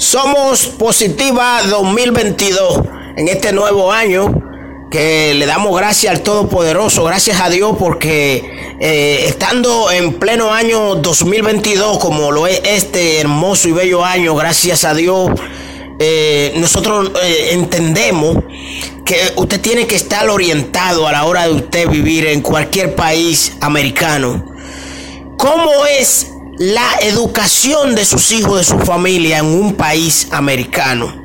Somos Positiva 2022 en este nuevo año que le damos gracias al Todopoderoso, gracias a Dios porque eh, estando en pleno año 2022 como lo es este hermoso y bello año, gracias a Dios, eh, nosotros eh, entendemos que usted tiene que estar orientado a la hora de usted vivir en cualquier país americano. ¿Cómo es la educación de sus hijos, de su familia en un país americano?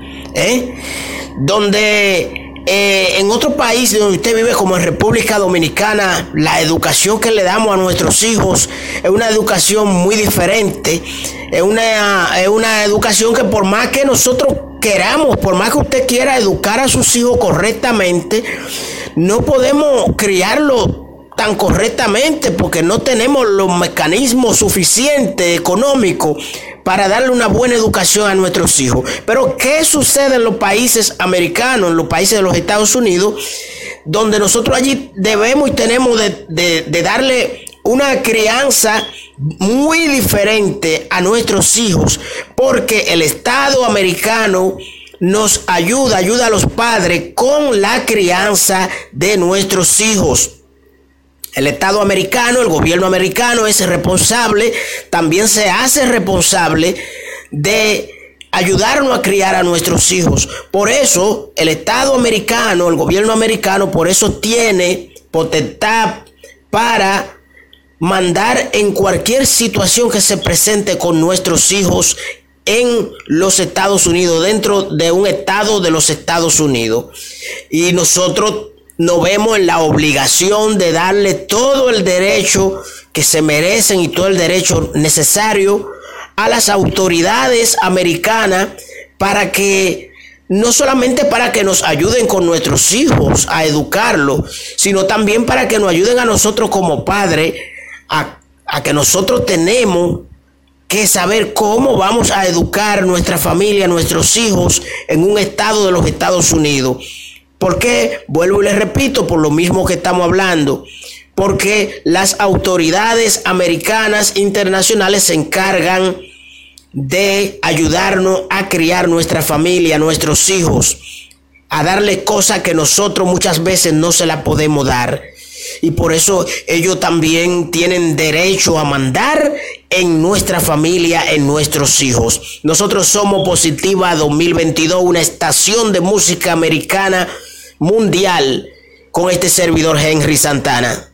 Donde eh, en otro país donde usted vive, como en República Dominicana, la educación que le damos a nuestros hijos es una educación muy diferente. Es una, es una educación que por más que nosotros queramos, por más que usted quiera educar a sus hijos correctamente, no podemos criarlo tan correctamente porque no tenemos los mecanismos suficientes económicos para darle una buena educación a nuestros hijos. Pero ¿qué sucede en los países americanos, en los países de los Estados Unidos, donde nosotros allí debemos y tenemos de, darle una crianza muy diferente a nuestros hijos? Porque el Estado americano nos ayuda, ayuda a los padres con la crianza de nuestros hijos. El Estado americano, el gobierno americano es responsable, también se hace responsable de ayudarnos a criar a nuestros hijos. Por eso el Estado americano, el gobierno americano, por eso tiene potestad para mandar en cualquier situación que se presente con nuestros hijos en los Estados Unidos, dentro de un estado de los Estados Unidos. Y nosotros nos vemos en la obligación de darle todo el derecho que se merecen y todo el derecho necesario a las autoridades americanas para que no solamente para que nos ayuden con nuestros hijos a educarlos, sino también para que nos ayuden a nosotros como padres a, a que nosotros tenemos que saber cómo vamos a educar nuestra familia, nuestros hijos en un estado de los Estados Unidos. ¿Por qué? Vuelvo y les repito, por lo mismo que estamos hablando. Porque las autoridades americanas internacionales se encargan de ayudarnos a criar nuestra familia, nuestros hijos, a darle cosas que nosotros muchas veces no se la podemos dar. Y por eso ellos también tienen derecho a mandar en nuestra familia, en nuestros hijos. Nosotros somos Positiva 2022, una estación de música americana mundial con este servidor Henry Santana.